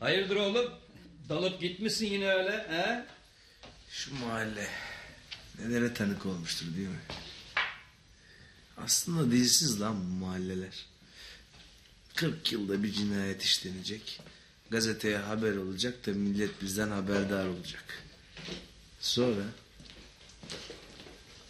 Hayırdır oğlum? Dalıp gitmişsin yine öyle he? Şu mahalle nelere tanık olmuştur değil mi? Aslında dilsiz lan bu mahalleler. 40 yılda bir cinayet işlenecek. Gazeteye haber olacak da millet bizden haberdar olacak. Sonra